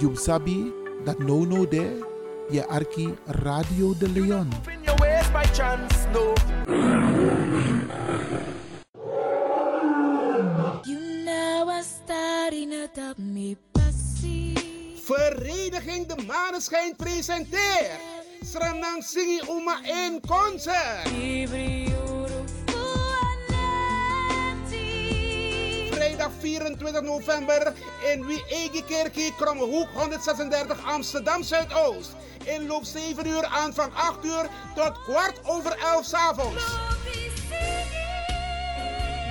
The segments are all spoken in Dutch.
You sabi dat no no de je arki Radio de Leon. In your ways by chance, no. You know I starting to me passy. Vereniging De Maneschijn presenteert Sranang Singi Uma in concert. 24 november in Wiegekerkie, Krommehoek 136 Amsterdam Zuidoost. Inloop 7 uur, aanvang 8 uur tot kwart over 11 's avonds.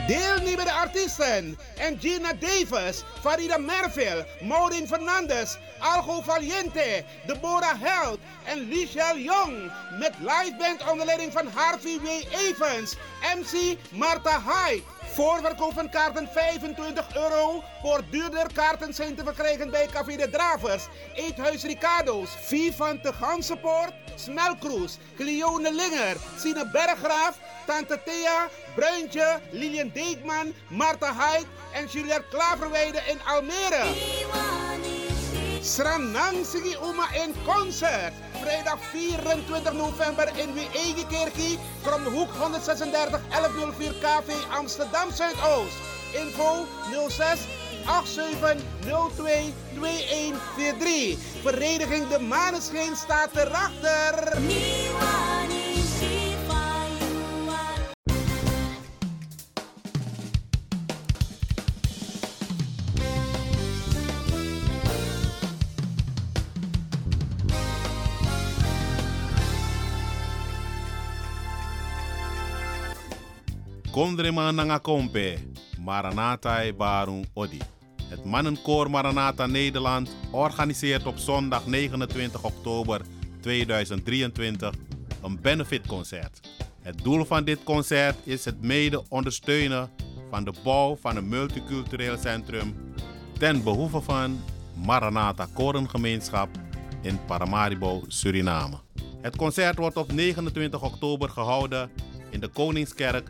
Deelnemende artiesten: Gina Davis, Farida Merville, Maureen Fernandes, Algo Valiente, Deborah Held en Lichelle Jong. Met liveband onder leiding van Harvey W. Evans, MC Marta Hyde. Voorverkoop van kaarten 25 euro. Voor duurder kaarten zijn te verkrijgen bij Café de Dravers, Eethuis Ricardo's, Vivante Gansenpoort, Smelkroes, Cleone Linger, Sine Berggraaf, Tante Thea, Bruintje, Lilian Deekman, Marta Hyde en Juliette Klaverweide in Almere. Sranang Sigi Uma in concert. Vrijdag 24 november in Wiegekerkie. From de hoek 136 1104 KV Amsterdam Zuidoost. Info 06 8702 2143. Vereniging De Maneschijn staat erachter. Kondrema nanga kompe, Maranatha e Barung Odi. Het mannenkoor Maranatha Nederland organiseert op zondag 29 oktober 2023 een benefitconcert. Het doel van dit concert is het mede ondersteunen van de bouw van een multicultureel centrum ten behoeve van Maranatha Korengemeenschap in Paramaribo, Suriname. Het concert wordt op 29 oktober gehouden in de Koningskerk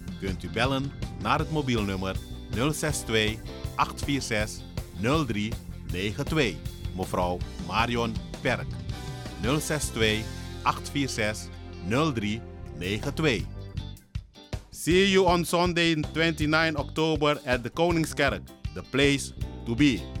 kunt u bellen naar het mobielnummer 062 846 0392. Mevrouw Marion Perk. 062 846 0392. See you on Sunday 29 October at the Koningskerk, the place to be.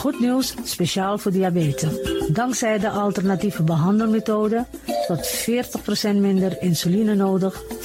Goed nieuws, speciaal voor diabetes. Dankzij de alternatieve behandelmethode tot 40% minder insuline nodig,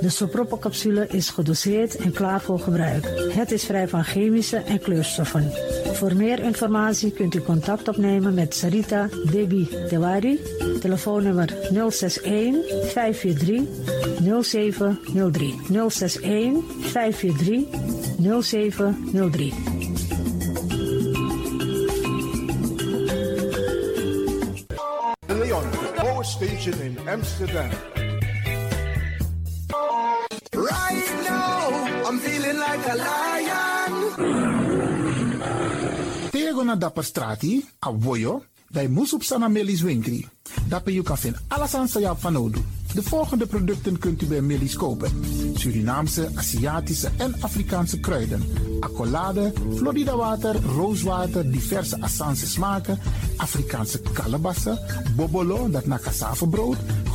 De sopropocapsule is gedoseerd en klaar voor gebruik. Het is vrij van chemische en kleurstoffen. Voor meer informatie kunt u contact opnemen met Sarita Debi Dewari. Telefoonnummer 061 543 0703. 061 543 0703. De Leon, the power station in Amsterdam. Right now, I'm feeling like a lion. Tego na dapper strati, a voyo, dai musup sana melis winkri. Dapper you kan sa van nodu. De volgende producten kunt u bij Melis kopen. Surinaamse, Aziatische en Afrikaanse kruiden. Accolade, Florida water, rooswater, diverse Assange smaken. Afrikaanse kalebassen, bobolo, dat na brood.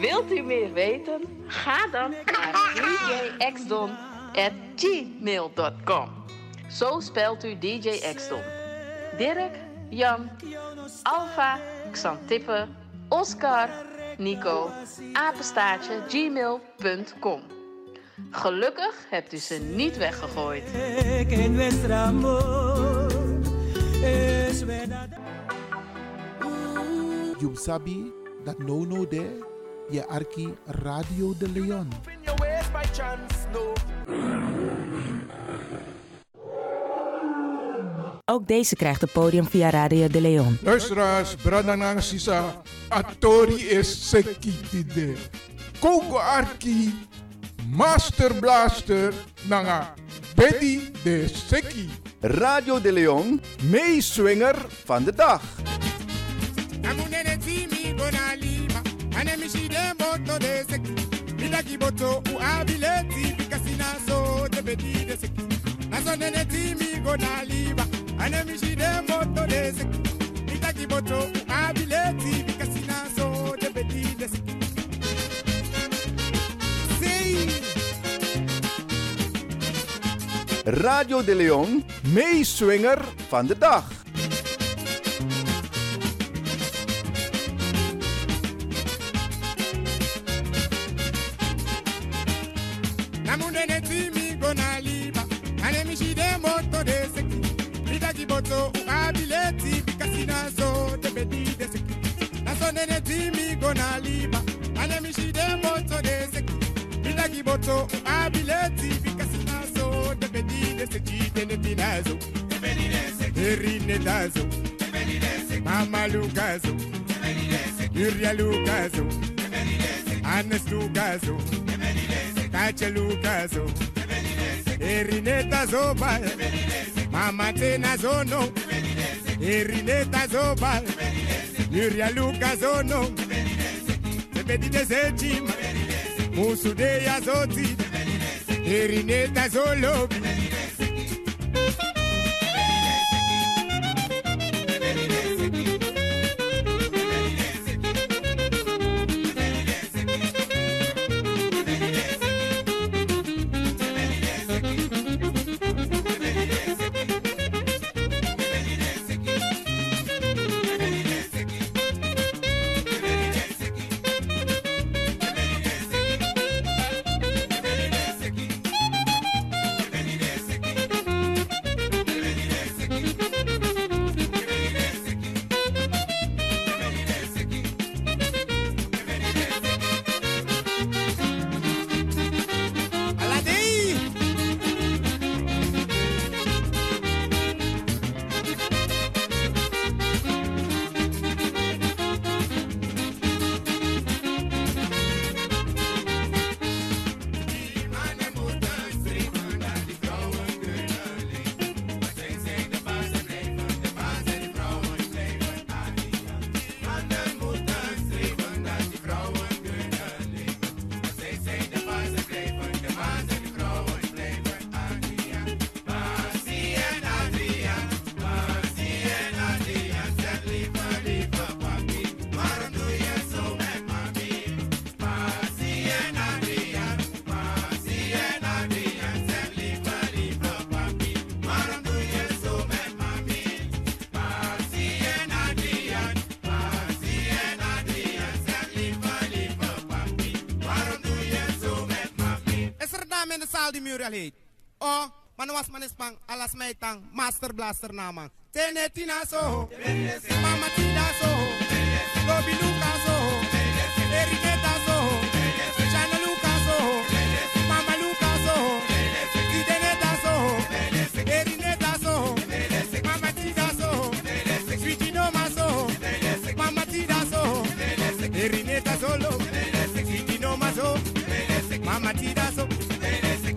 Wilt u meer weten? Ga dan naar djxdon.gmail.com Zo spelt u DJ Xdon. Dirk, Jan, Alpha, Xantippe, Oscar, Nico, apenstaartje, gmail.com. Gelukkig hebt u ze niet weggegooid. You sabi that no no there, je arki Radio de Leon. Ook deze krijgt het podium via Radio de Leon. Luisteraars, Bradanang Sisa, Atori is Sekitide. Kongo Arki, Master Blaster, Nanga, Betty de Seki. Radio de Leon, meeswinger van de dag. Seki midaki boto u abileti bikasina so de bedi de seki naso nene timi gona lima anemi shide moto de seki midaki boto u abileti bikasina so de bedi de seki Say Radio de Leon, meeswinger van de dag. Namunene timi gona lima anemi shide moto de seki. Midaki boto u abileti bikasina so de bedi de seki. Naso nene timi gona lima anemi shide moto de seki. Midaki boto u abileti bikasina so de bedi de seki. Tene tinazo. Erine dazo mama lugazo Yuria lugazo Anes lugazo kachelukazo erineta zoba mama tena zono. Erineta zoba mirialuka zono ebedidezecima musudeya zoti. Erineta zolobi. taal di muralheid. O, oh, manuas manis pang alas may tang master blaster naman. Tene tina so, mama tina so, Bobby luka so, eriketa so, chana luka so, mama luka so, ideneta so, erineta so, mama tina so, swichinoma so, mama tina so, erineta solo, idenoma so, mama tina so.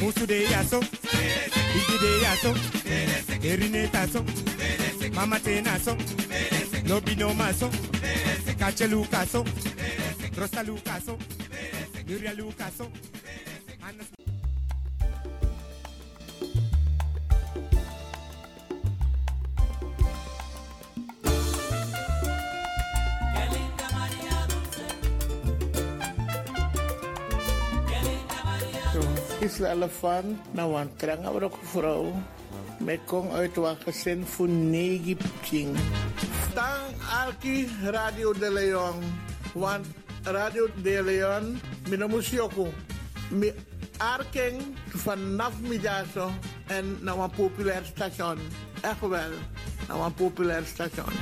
musu de yaso. Igi de yaso. Erine taso. Mama te naso. Lobi no maso. Kachelu kaso rosalu kaso mirialu kaso So, Isla Elefant, nou een trange ook vrouw. Met kong uit wat gezin voor negi pching. Tang Alki Radio de Leon. Want Radio de Leon, minamusioko. Mi arking vanaf middago en naar een populair station. Echt wel, naar een populair station.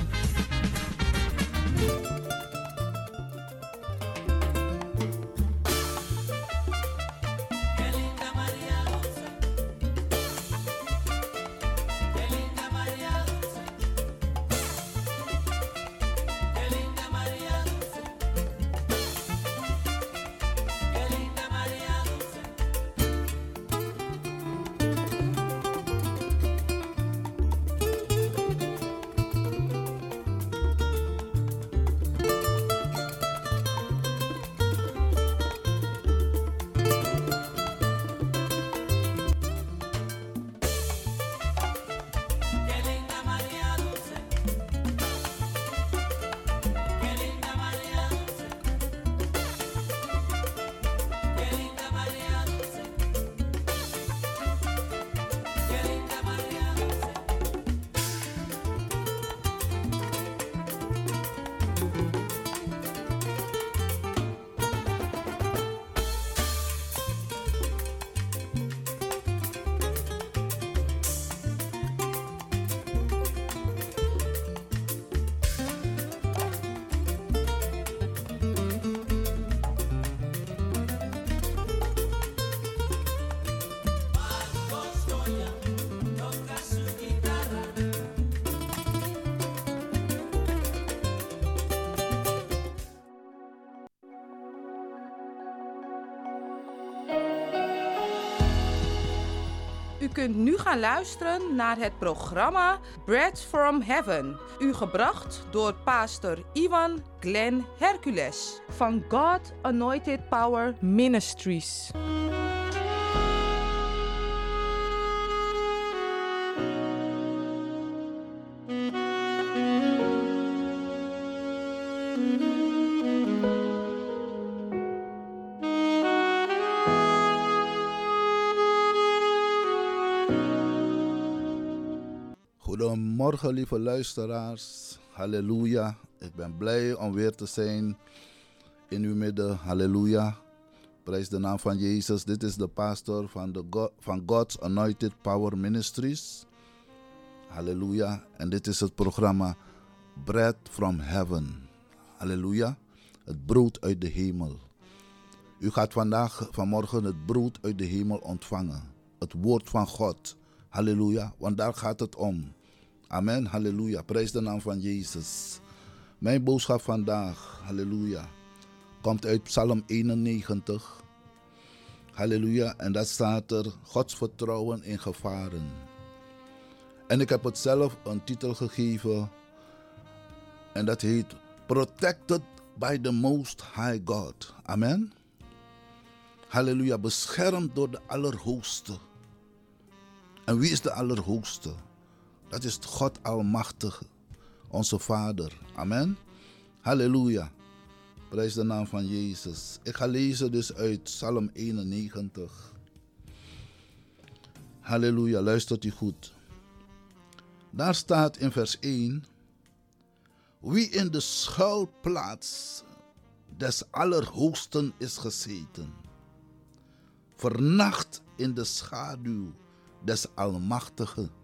Kunt nu gaan luisteren naar het programma Bread from Heaven. U gebracht door pastor Ivan Glenn Hercules van God Anointed Power Ministries. Lieve luisteraars. Halleluja. Ik ben blij om weer te zijn in uw midden. Halleluja. Prijs de naam van Jezus. Dit is de pastor van, de van God's Anointed Power Ministries. Halleluja. En dit is het programma Bread from Heaven. Halleluja. Het brood uit de hemel. U gaat vandaag, vanmorgen, het brood uit de hemel ontvangen. Het woord van God. Halleluja. Want daar gaat het om. Amen. Halleluja. Prijs de naam van Jezus. Mijn boodschap vandaag. Halleluja. Komt uit Psalm 91. Halleluja. En dat staat er Gods vertrouwen in gevaren. En ik heb het zelf een titel gegeven. En dat heet Protected by the Most High God. Amen. Halleluja. Beschermd door de Allerhoogste. En wie is de Allerhoogste? Dat is God Almachtige, onze Vader. Amen. Halleluja. Prijs de naam van Jezus. Ik ga lezen dus uit Psalm 91. Halleluja, luistert u goed. Daar staat in vers 1: Wie in de schuilplaats des Allerhoogsten is gezeten, vernacht in de schaduw des Almachtigen.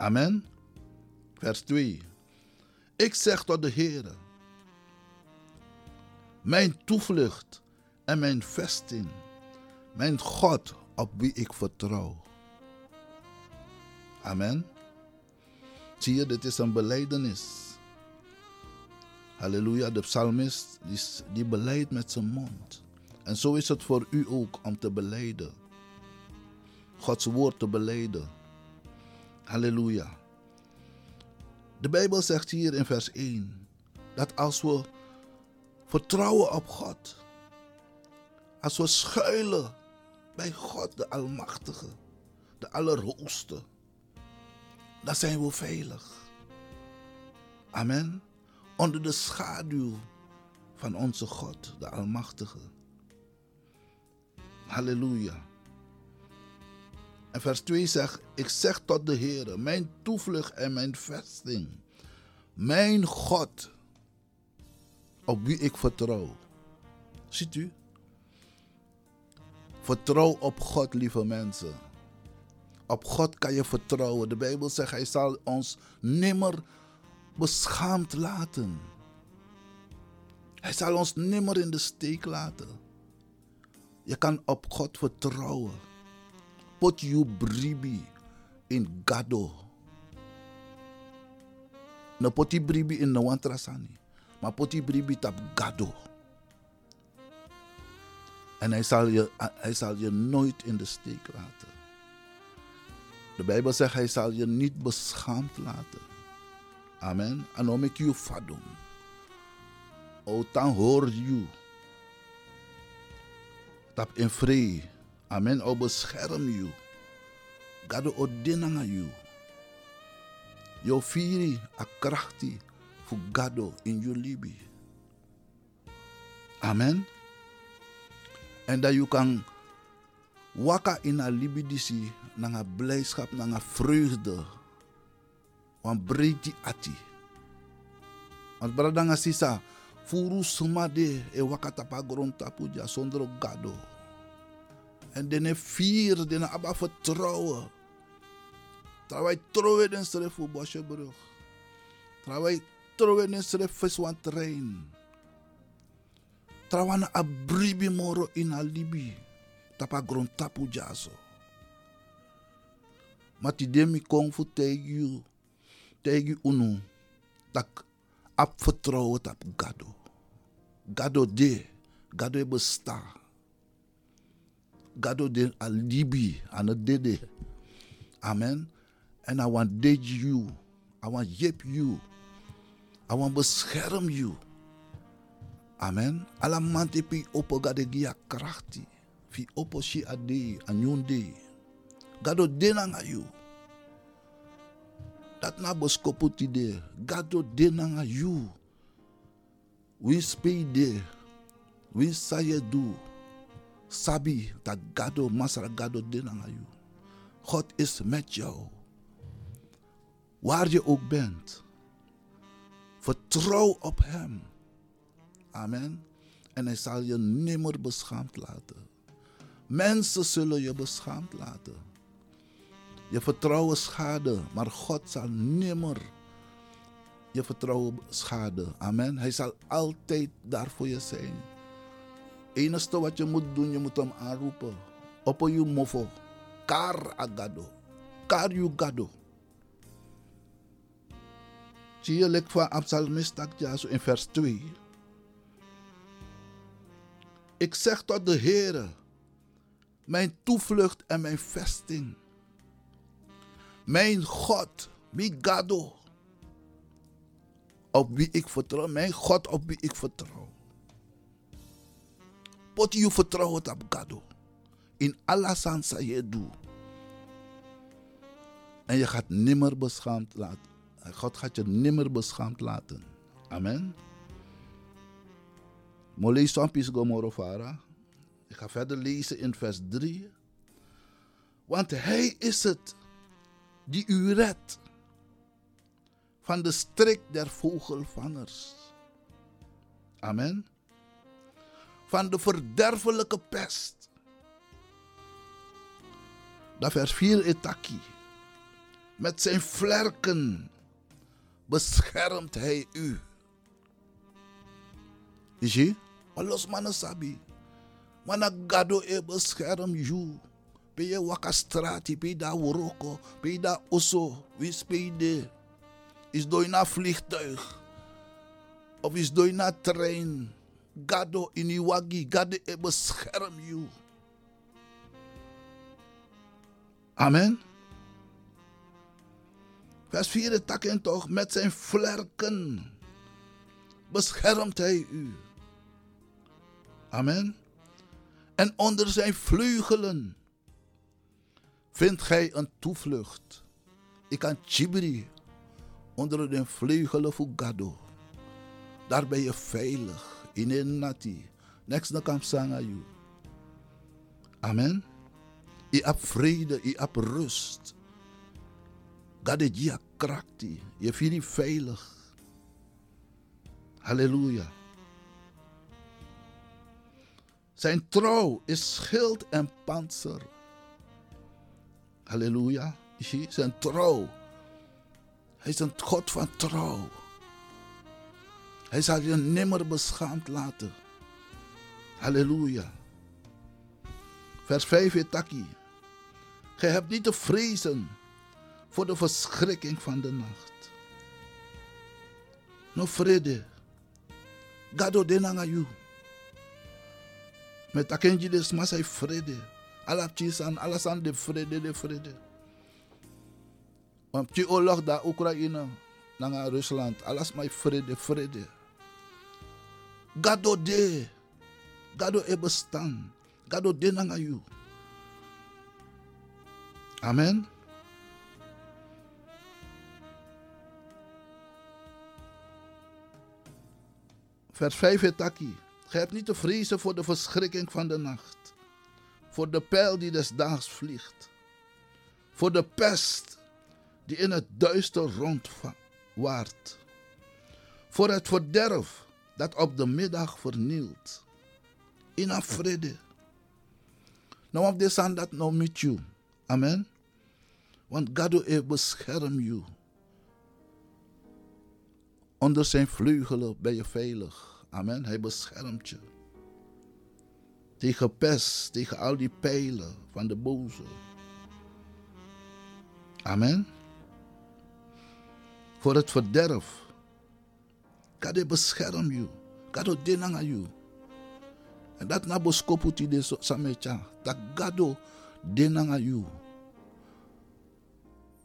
Amen. Vers 2. Ik zeg tot de Heer, mijn toevlucht en mijn vesting, mijn God op wie ik vertrouw. Amen. Zie je, dit is een beleidenis. Halleluja, de psalmist die, die beleidt met zijn mond. En zo is het voor u ook om te beleiden. Gods woord te beleiden. Halleluja. De Bijbel zegt hier in vers 1 dat als we vertrouwen op God, als we schuilen bij God de Almachtige, de Allerhoogste, dan zijn we veilig. Amen. Onder de schaduw van onze God, de Almachtige. Halleluja. En vers 2 zegt: Ik zeg tot de Heer, mijn toevlucht en mijn vesting, mijn God, op wie ik vertrouw. Ziet u? Vertrouw op God, lieve mensen. Op God kan je vertrouwen. De Bijbel zegt, Hij zal ons nimmer beschaamd laten. Hij zal ons nimmer in de steek laten. Je kan op God vertrouwen. Put you bribi in gado. No poti bribi in no wantrasani. Maar poti bribi tap gado. En hij zal, je, hij zal je nooit in de steek laten. De Bijbel zegt, hij zal je niet beschaamd laten. Amen. En om ik je fadum. O, dan hoor je. Tap in vrede. Amen. O bescherm je. Gado o dinanga je. Jo firi a krachti fu gado in je libi. Amen. En dat je kan waka in a libidisi, nanga blijdschap, nanga vreugde. Want breedi ati. Want bradanga sisa, furu sumade e waka tapa grond tapuja zonder gado. En dene vier, dene abba vertrouwen. Terwijl trouwen den stref voor Bosjebrug. Terwijl trouwen den stref viswan trein. Trawana abribi moro in alibi. Tapa grond tapu jaso. Mati demi kong fu tegi tegi unu. Tak ap vertrouwen tap gado. Gado de. Gado e besta. Gado de alibi. Ana dede. Amen. And I want date you. I want yip you. I want bescherm you. Amen. Alamante pi opo gade gia krachti. Fi opo si ade anyunde. Gado denanga you. Dat na boskoputi de. Gado denanga you. Win spei de. Win saye du. Sabi dat gado masra gado denanga you. God is met jou. Waar je ook bent. Vertrouw op Hem. Amen. En hij zal je nimmer beschaamd laten. Mensen zullen je beschaamd laten. Je vertrouwen schade, maar God zal nimmer je vertrouwen schade. Amen. Hij zal altijd daar voor je zijn. Enige wat je moet doen, je moet hem aanroepen. Op je mofo. Kar agado. Kar you gado. Zie je, lek van Absalmist in vers 2. Ik zeg tot de Heere, mijn toevlucht en mijn vesting. Mijn God, wie gado. Op wie ik vertrouw, mijn God op wie ik vertrouw. Pot je vertrouwen op gado. In alle sansa je doet. En je gaat nimmer beschaamd laten. God gaat je nimmer beschaamd laten. Amen. Molei Sampis Gomorofara. Ik ga verder lezen in vers 3. Want hij is het die u redt van de strik der vogelvangers. Amen. Van de verderfelijke pest. Dat vers 4 etaki. Met zijn vlerken beschermt hij u. Is je? Alles mannen sabi. Mana gado e bescherm you. Pe je wakastrati, pe da woroko, pe da osso, wis pe de. Is dooi na vliegtuig. Of is dooi na trein. Gado in iwagi, gado bescherm you. Amen. Vers 4 takken toch, met zijn vlerken beschermt hij u. Amen. En onder zijn vleugelen vindt gij een toevlucht. Ik kan chibri onder de vleugelen van Gado. Daar ben je veilig. In een nati. Next na kam sanga you. Amen. Je hebt vrede, je hebt rust. Gade jia krakti. Je vindt je veilig. Halleluja. Zijn trouw is schild en panzer. Halleluja. Zijn trouw. Hij is een God van trouw. Hij zal je nimmer beschaamd laten. Halleluja. Vers 5 etaki. Gij hebt niet te vrezen voor de verschrikking van de nacht. No vrede. Gado denanga you. Met akenji de smasai vrede. Alapchisan, alasan de vrede, de vrede. Want die oorlog daar Oekraïne, naar Rusland, alles maar vrede, vrede. Gado de, gado e bestaan, gado de nanga. Amen. Vers 5 etaki. Gij hebt niet te vrezen voor de verschrikking van de nacht. Voor de pijl die des daags vliegt. Voor de pest die in het duister rondwaart. Voor het verderf dat op de middag vernielt. In een vrede. Nou op this hand dat nou met you. Amen. Want God heeft bescherm you. Onder zijn vleugelen ben je veilig. Amen. Hij beschermt je. Tegen pest, tegen al die pijlen van de boze. Amen. Voor het verderf. God bescherm je. God denanga you. En dat na boskoputi de samecha. Dat God denanga you.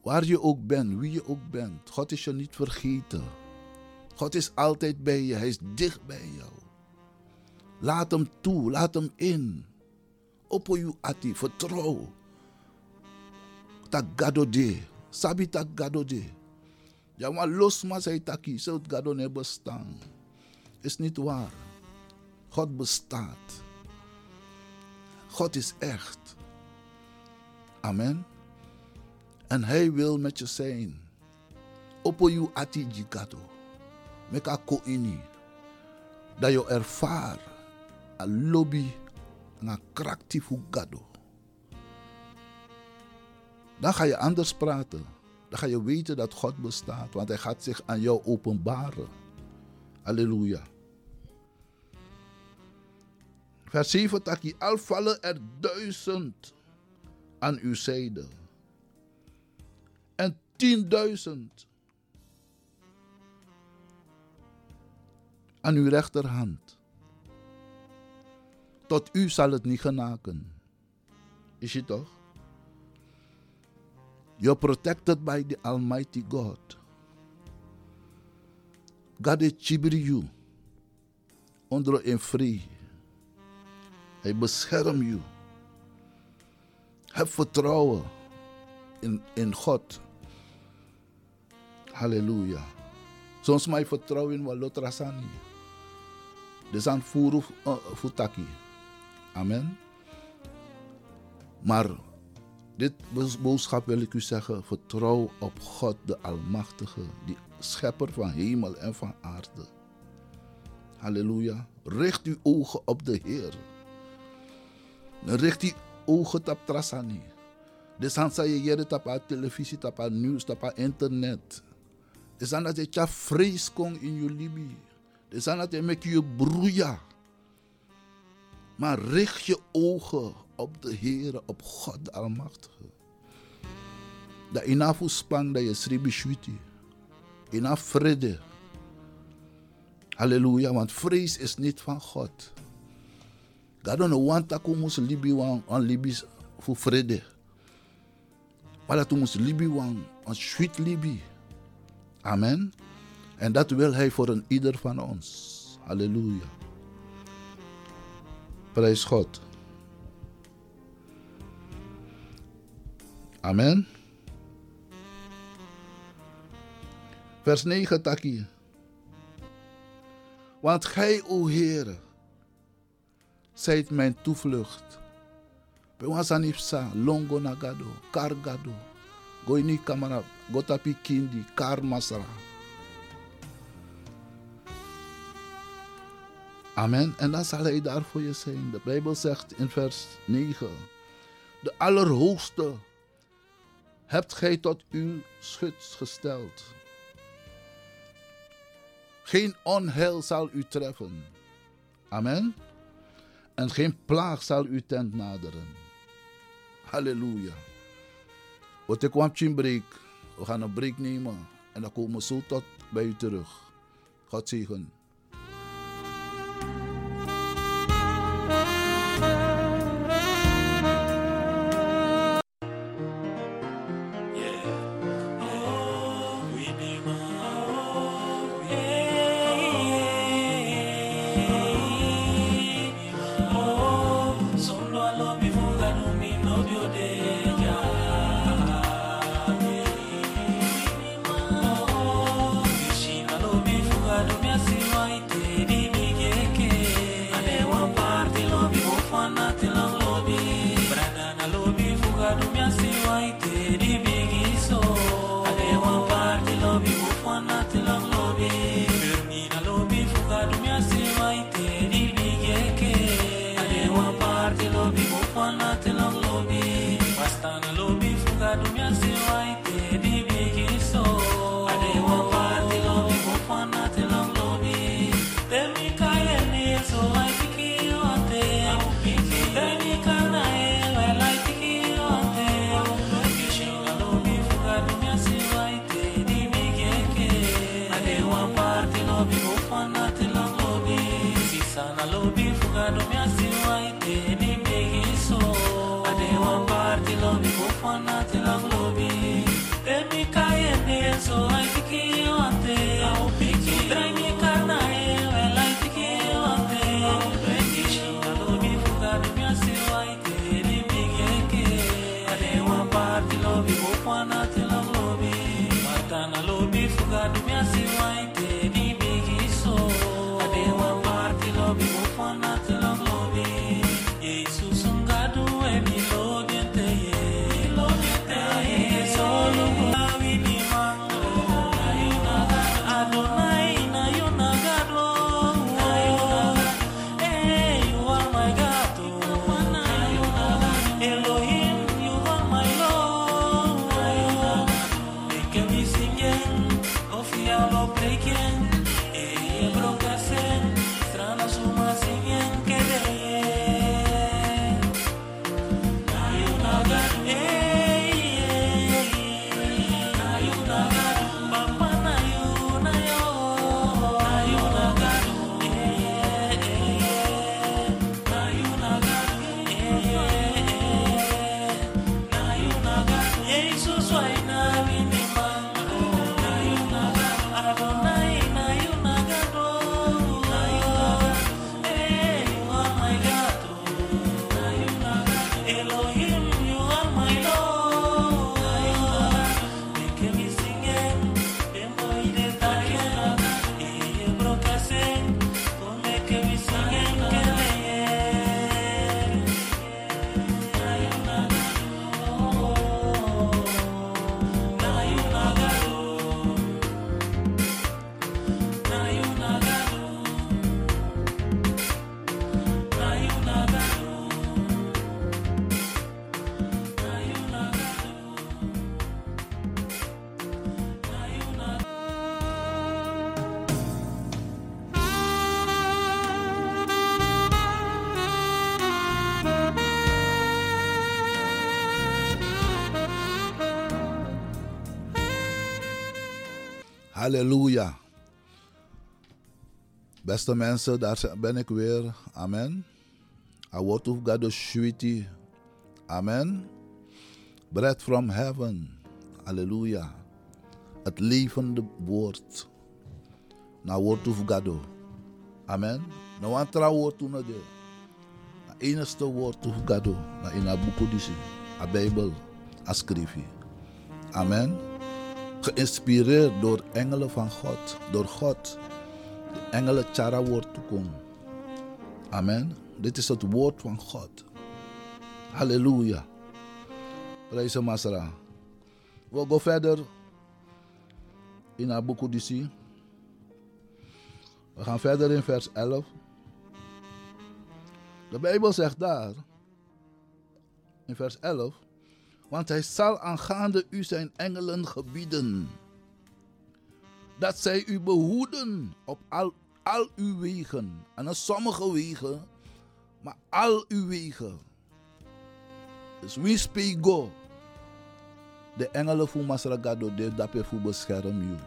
Waar je ook bent, wie je ook bent. God is je niet vergeten. God is altijd bij je. Hij is dicht bij jou. Laat hem toe. Laat hem in. Opo you ati. Vertrouw. Tak gado de. Sabi tak gado de. Ja, maar los maar zei taki. Zult gado ne bestaan. Is niet waar. God bestaat. God is echt. Amen. En hij wil met je zijn. Opo you ati jigado. Meka ko ini. Dat je ervaar. A lobby. Een krachtig gado. Dan ga je anders praten. Dan ga je weten dat God bestaat. Want hij gaat zich aan jou openbaren. Halleluja. Vers 7 taki. Al vallen er duizend aan uw zijde. En tienduizend aan uw rechterhand. Tot u zal het niet genaken. Is je toch? You're protected by the Almighty God. God is you. Onder een vrij. Hij beschermt je. Heb vertrouwen in, in God. Halleluja. Soms mij vertrouwen in wat lotrasani. Dus uh, futaki. Amen. Maar dit boodschap wil ik u zeggen: vertrouw op God, de Almachtige, die schepper van hemel en van aarde. Halleluja. Richt uw ogen op de Heer. Richt uw ogen op Trasani. Dus aan je op televisie, op nieuws, op internet. Dus aan dat je vrees kon in je Libi. Dus aan dat je met je broeia. Maar richt je ogen op de Heer, op God de Almachtige. Dat inafu spang dat je sribi shwiti. Ina vrede. Halleluja, want vrees is niet van God. Don't want we moest libi wan aan libi voor vrede. Maar dat moest libi wan aan sweet libi. Amen. En dat wil hij voor een ieder van ons. Halleluja. Prijs God. Amen. Vers 9, Taki. Want gij, o Heer, zijt mijn toevlucht. Pewansanipsa, longo nagado, kargado, goini kamara, gotapi kindi. Amen. En dan zal hij daar voor je zijn. De Bijbel zegt in vers 9. De Allerhoogste hebt gij tot uw schut gesteld. Geen onheil zal u treffen. Amen. En geen plaag zal uw tent naderen. Halleluja. Wat ik kwam break. We gaan een break nemen. En dan komen we zo tot bij u terug. God zegen. Halleluja. Beste mensen, daar ben ik weer. Amen. A word of God is. Amen. Bread from heaven. Halleluja. Het levende woord. Na woord of God. Amen. Nou een trouw woord toen de. Na woord of God. Na in a boek disi. A Bijbel. A. Amen. Geïnspireerd door engelen van God. Door God. De engelen tjara woord toekomen. Amen. Dit is het woord van God. Halleluja. Prijs hem, Masra. We gaan verder in Odyssee. We gaan verder in vers 11. De Bijbel zegt daar, in vers 11, want hij zal aangaande u zijn engelen gebieden, dat zij u behoeden op al, al uw wegen. En op sommige wegen, maar al uw wegen. Dus wie spreekt go? De engelen voor Masragado, de dape voor bescherm.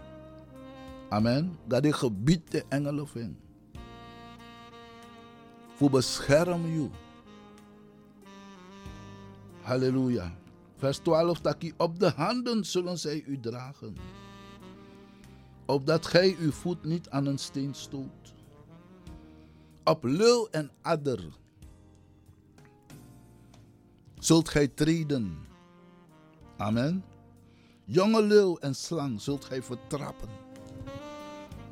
Amen. Dat ik gebied de engelen vind. Voor bescherm u. Halleluja. Vers 12 taki op de handen zullen zij u dragen. Opdat gij uw voet niet aan een steen stoot. Op leeuw en adder zult gij treden. Amen. Jonge leeuw en slang zult gij vertrappen.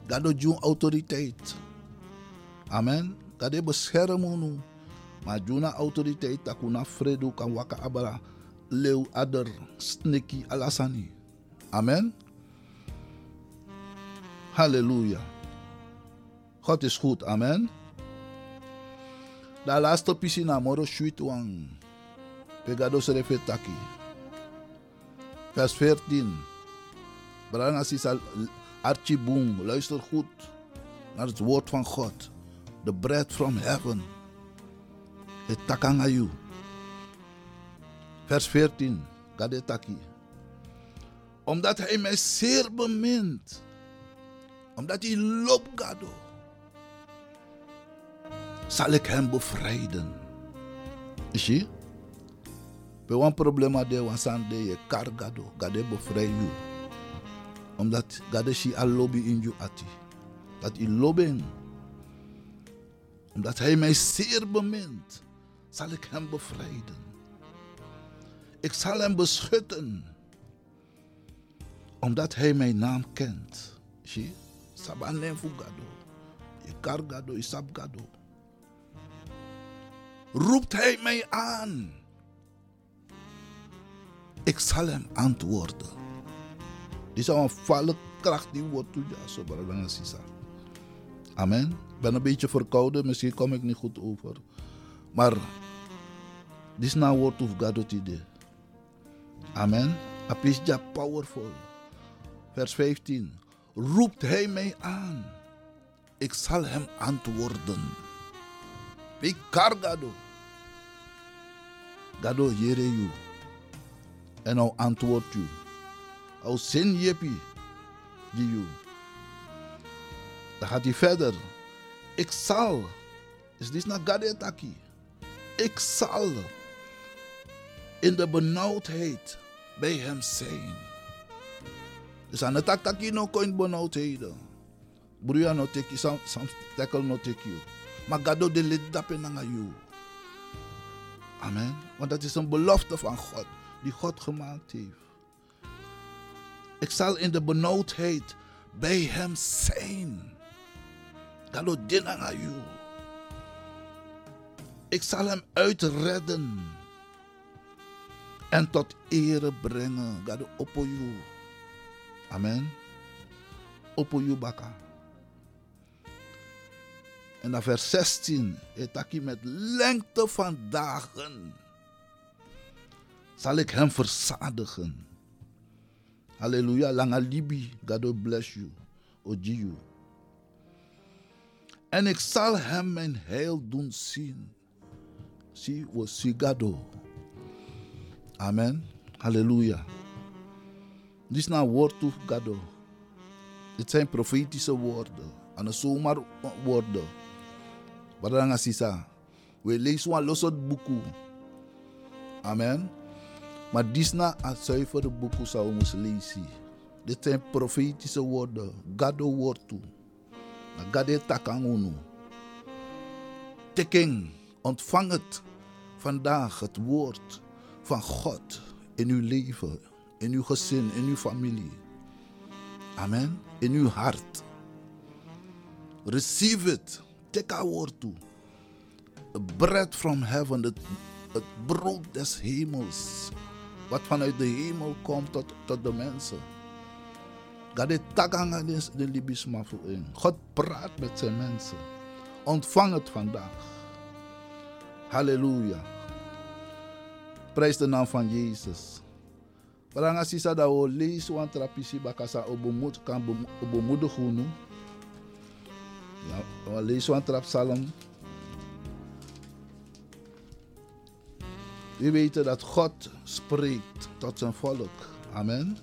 Dat doet je autoriteit. Amen. Dat is beschermen. Maar juna autoriteit takuna fredo kan waka abara leeuw adder sneki alasani. Amen. Halleluja. God is goed. Amen. Da laatste piscina moro sweet wang. Pegado serefetaki. Vers 14. Branga sisa Archie Boom, luister goed naar het woord van God. The bread from heaven. Het takangayu. Vers 14. Gadetaki. Omdat hij mij zeer bemint. Omdat hij loopt gado. Zal ik hem bevrijden. Je? We een probleem de wasan de je kar gado. Gade bevrijd you omdat God is al lobby in je ati. Dat hij lobben. Omdat hij mij zeer bemint, zal ik hem bevrijden. Ik zal hem beschutten. Omdat hij mijn naam kent. Zie, sabanen fugado. Je kargado, je sabgado. Roept hij mij aan. Ik zal hem antwoorden. Dit is een valle kracht die wordt toe, ja, zo belangrijk sisa. Amen. Ik ben een beetje verkouden, misschien kom ik niet goed over. Maar dit is nou word of God. Amen. Apis ja powerful. Vers 15. Roept hij mij aan. Ik zal hem antwoorden. Ik kargado. Gado jere. En nou antwoord u. Au sin jepi. Die you. Dan gaat hij verder. Ik zal. Is dit naar Gadetaki? Ik zal in de benauwdheid bij hem zijn. Dus aan het taki no coin benauwdheden. Bruya no teki, sam, sam tackle no you. Maar gado de lid dapen na you. Amen. Want dat is een belofte van God, die God gemaakt heeft. Ik zal in de benauwdheid bij hem zijn. Gado dinanga you. Ik zal hem uitredden en tot ere brengen. Gado oppo you. Amen. Oppo you baka. En dan vers 16. Etaki met lengte van dagen. Zal ik hem verzadigen. Halleluja. Langa libi. God bless you. Oji. En ik zal hem mijn heil doen zien. Zie, we sigado. Amen. Halleluja. Dit is nou woord toe, Gado. Dit zijn profetische woorden. En zomaar woorden. Wat sisa. We lezen een losse boeken. Amen. Maar dit na een zuivere boeken zou moeten lezen. Dit zijn profetische woorden. Gado woord toe. Gade takangunu. Teken, ontvang het vandaag, het woord van God in uw leven, in uw gezin, in uw familie. Amen. In uw hart. Receive it. Take our woord toe. A bread from heaven, het, het brood des hemels. Wat vanuit de hemel komt tot, tot de mensen. God de takanga de libisma in. God praat met zijn mensen. Ontvang het vandaag. Halleluja. Prijs de naam van Jezus. Baranga sisa da o lees wan trapisi bakasa obomut kan obomoedig nu. Ja, we lezen wan trap psalm. We weten dat God spreekt tot zijn volk. Amen.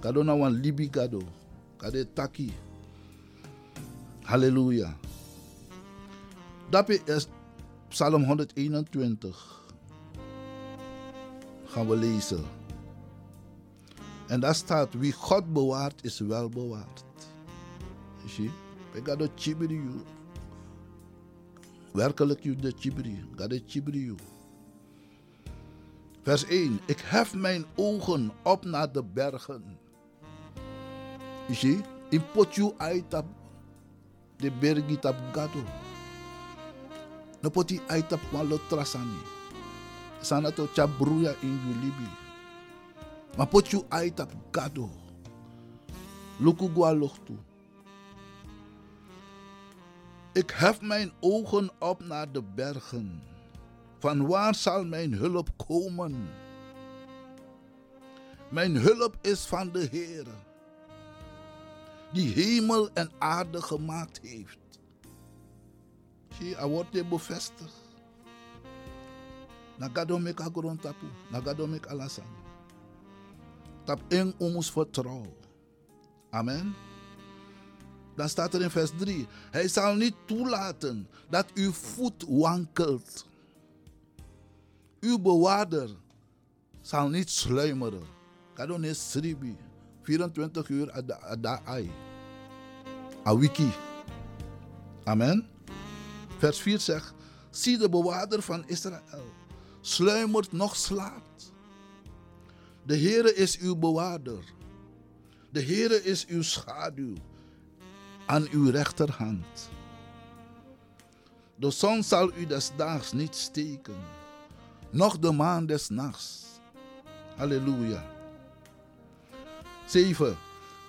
Kado na wan libi gado. Kade taki. Halleluja. Dat is Psalm 121. Gaan we lezen. En daar staat, wie God bewaart is wel bewaard. Zie, ik ga de chibri Werkelijk je de chibri. Ga de chibri Vers 1. Ik hef mijn ogen op naar de bergen. Zie, in potju uitap de bergi tap gado. No poti uitap malo trasani. Sana to chabruya in Julibi. Maar pot je uit op gado. Luku gua lochtu. Ik hef mijn ogen op naar de bergen. Van waar zal mijn hulp komen? Mijn hulp is van de Heer, die hemel en aarde gemaakt heeft. Zie, hij wordt je bevestigd. Nagadomek agrontapu, nagadomek alasan. Tap in ons vertrouwen. Amen. Dan staat er in vers 3. Hij zal niet toelaten dat uw voet wankelt. Uw bewaarder zal niet sluimeren. Kadon is sribi. 24 uur adai. Awiki. Amen. Vers 4 zegt. Zie de bewaarder van Israël. Sluimert nog slaapt. De Heere is uw bewaarder. De Heere is uw schaduw aan uw rechterhand. De zon zal u des daags niet steken, noch de maan des nachts. Halleluja. 7.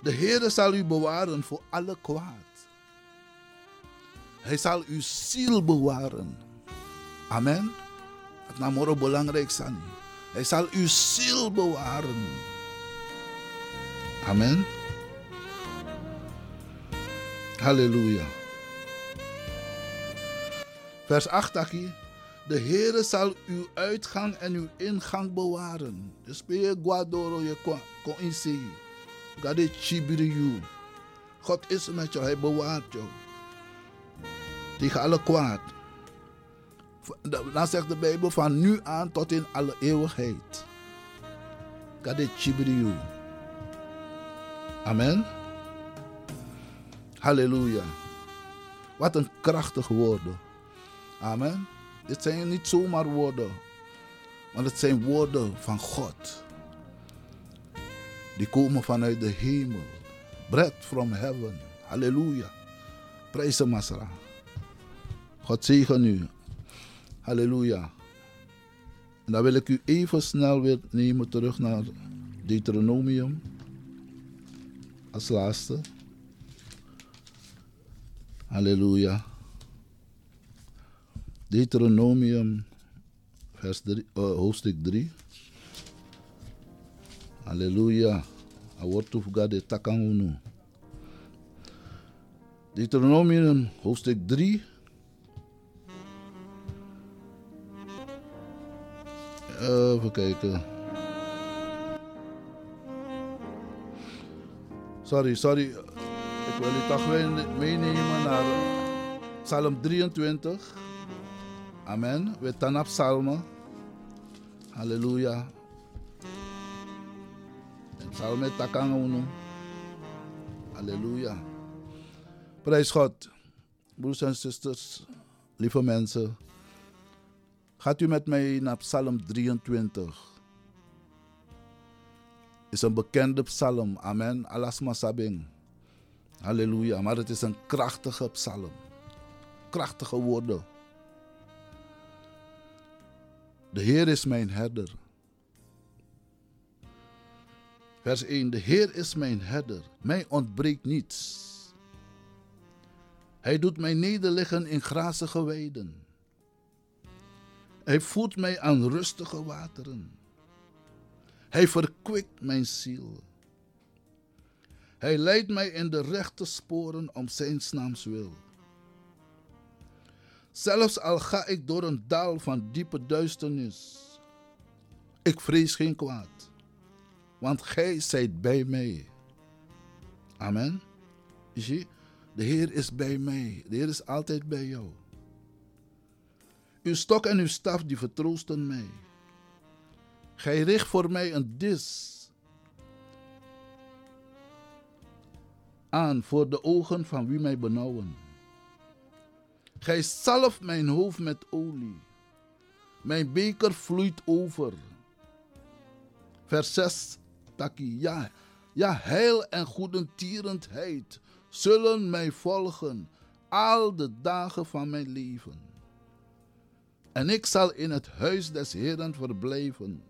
De Heere zal u bewaren voor alle kwaad. Hij zal uw ziel bewaren. Amen. Het namoro belangrijk zijn. Hij zal uw ziel bewaren. Amen. Halleluja. Vers 8 aki. De Heere zal uw uitgang en uw ingang bewaren. Dus ben je guadoro je kon inzien. Gade chibiri God is met jou, hij bewaart jou. Tegen alle kwaad. Dan zegt de Bijbel van nu aan tot in alle eeuwigheid. Gade chibiri Amen. Halleluja. Wat een krachtig woorden. Amen. Dit zijn niet zomaar woorden, maar het zijn woorden van God. Die komen vanuit de hemel. Bread from heaven. Halleluja. Prijs de Masra. God zegen u. Halleluja. En dan wil ik u even snel weer nemen terug naar Deuteronomium. Als laatste. Halleluja. Deuteronomium, vers 3, uh, hoofdstuk 3. Halleluja. A word of God de. Deuteronomium, hoofdstuk 3. Even kijken. Sorry, sorry. Ik wil u toch meenemen naar Psalm 23. Amen. We staan op psalmen. Halleluja. En psalmen takang unu. Halleluja. Prijs God. Broers en zusters, lieve mensen. Gaat u met mij naar Psalm 23. Is een bekende psalm. Amen. Alasma sabing. Halleluja. Maar het is een krachtige psalm. Krachtige woorden. De Heer is mijn herder. Vers 1. De Heer is mijn herder. Mij ontbreekt niets. Hij doet mij nederliggen in grazige weiden. Hij voert mij aan rustige wateren. Hij verkwikt mijn ziel. Hij leidt mij in de rechte sporen om zijn naams wil. Zelfs al ga ik door een dal van diepe duisternis, ik vrees geen kwaad, want gij zijt bij mij. Amen. Zie, de Heer is bij mij. De Heer is altijd bij jou. Uw stok en uw staf die vertroosten mij. Gij richt voor mij een dis aan voor de ogen van wie mij benauwen. Gij zalft mijn hoofd met olie. Mijn beker vloeit over. Vers 6, Taki. Ja, ja, heil en goedentierendheid zullen mij volgen al de dagen van mijn leven. En ik zal in het huis des Heeren verblijven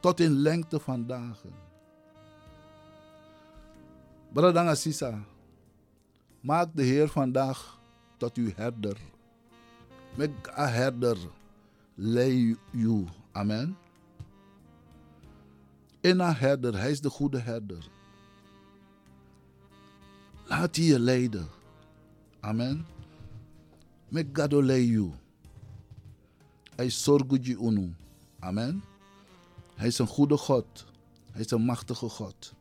tot in lengte van dagen. Bradanga Sisa, maak de Heer vandaag tot uw herder. Met een herder lei u. Amen. In een herder, hij is de goede herder. Laat je leiden. Amen. Met gado lei u. Hij zorgt je unu. Amen. Hij is een goede God. Hij is een machtige God.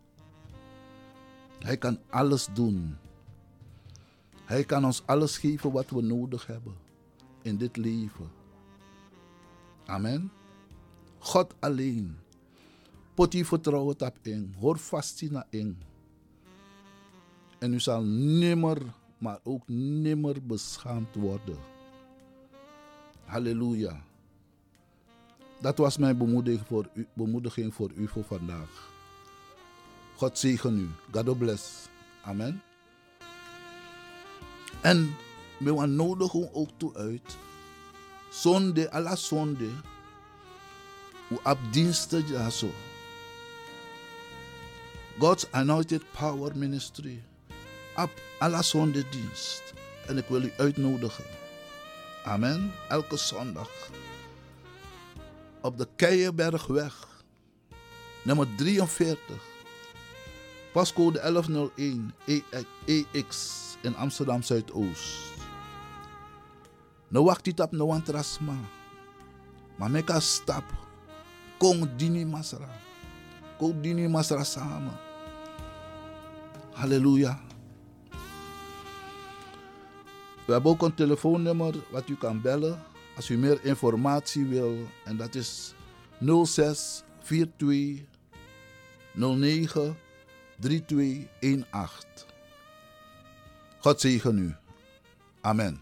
Hij kan alles doen. Hij kan ons alles geven wat we nodig hebben in dit leven. Amen. God alleen. Pot je vertrouwen op in. Hoor vast naar in. En u zal nimmer, maar ook nimmer beschaamd worden. Halleluja. Dat was mijn bemoediging voor u, bemoediging voor u voor vandaag. God zegen u. God bless. Amen. En we nodigen ook toe uit. Zonde, alla zonde. Op diensten zo. God's Anointed Power Ministry. Op alla zonde dienst. En ik wil u uitnodigen. Amen. Elke zondag. Op de Keienbergweg. Nummer 43. Pascode 1101 EX in Amsterdam Zuidoost. No wacht dit op no antrasma. Maar meka stap. Kong dini masra. Kong dini masra samen. Halleluja. We hebben ook een telefoonnummer wat u kan bellen als u meer informatie wil. En dat is 06 42 09 3218. God zegen u. Amen.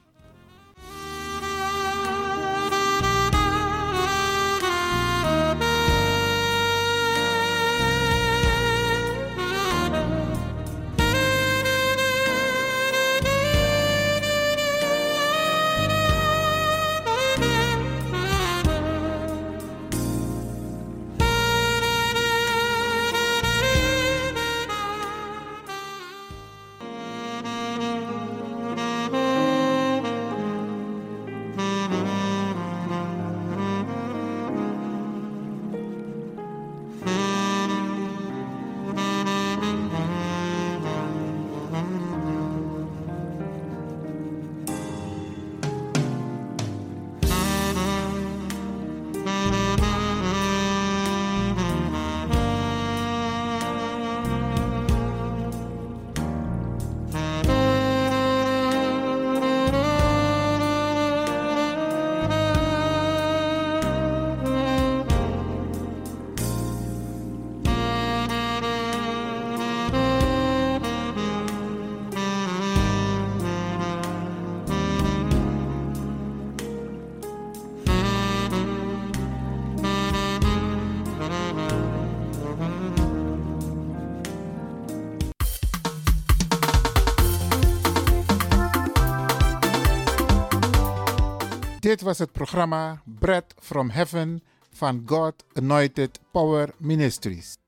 Dit was het programma Bread from Heaven van God Anointed Power Ministries.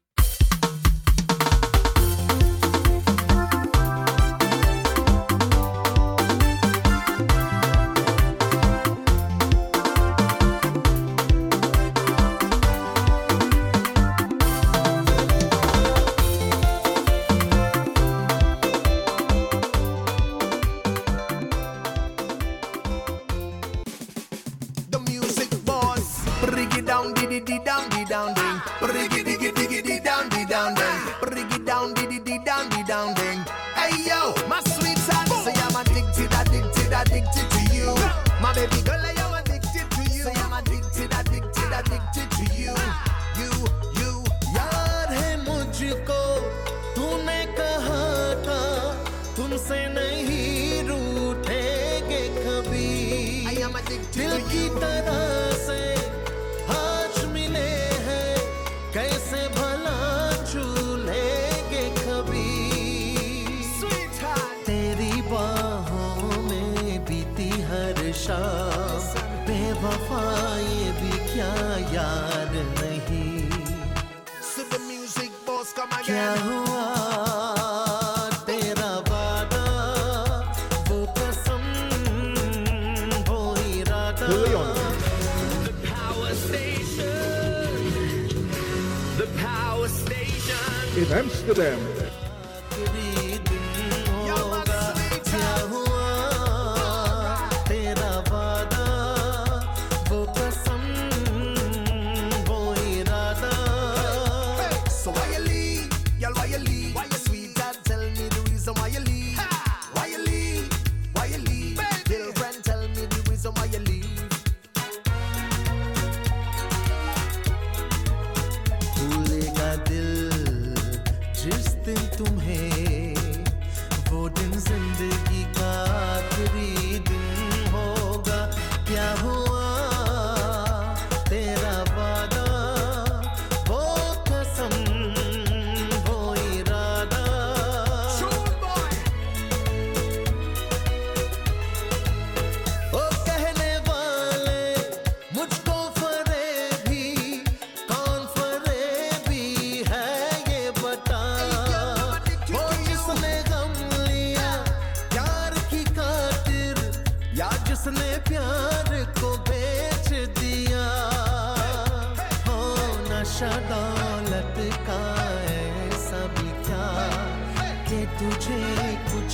नहीं music boss का क्या हुआ In Amsterdam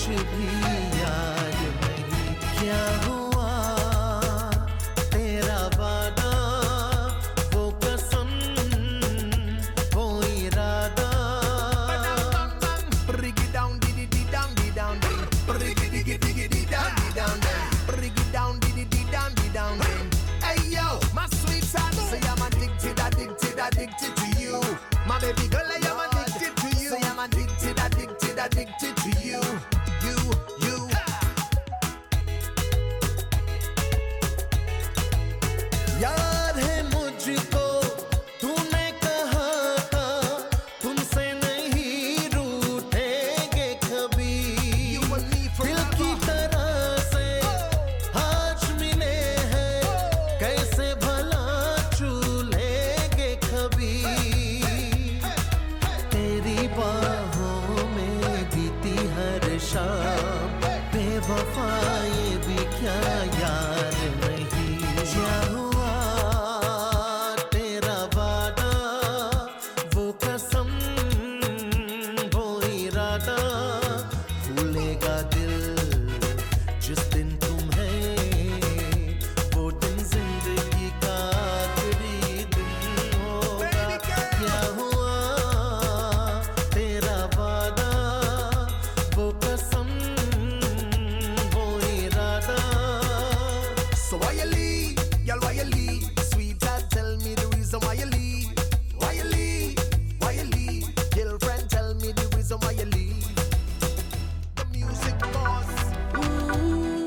should be.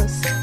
News.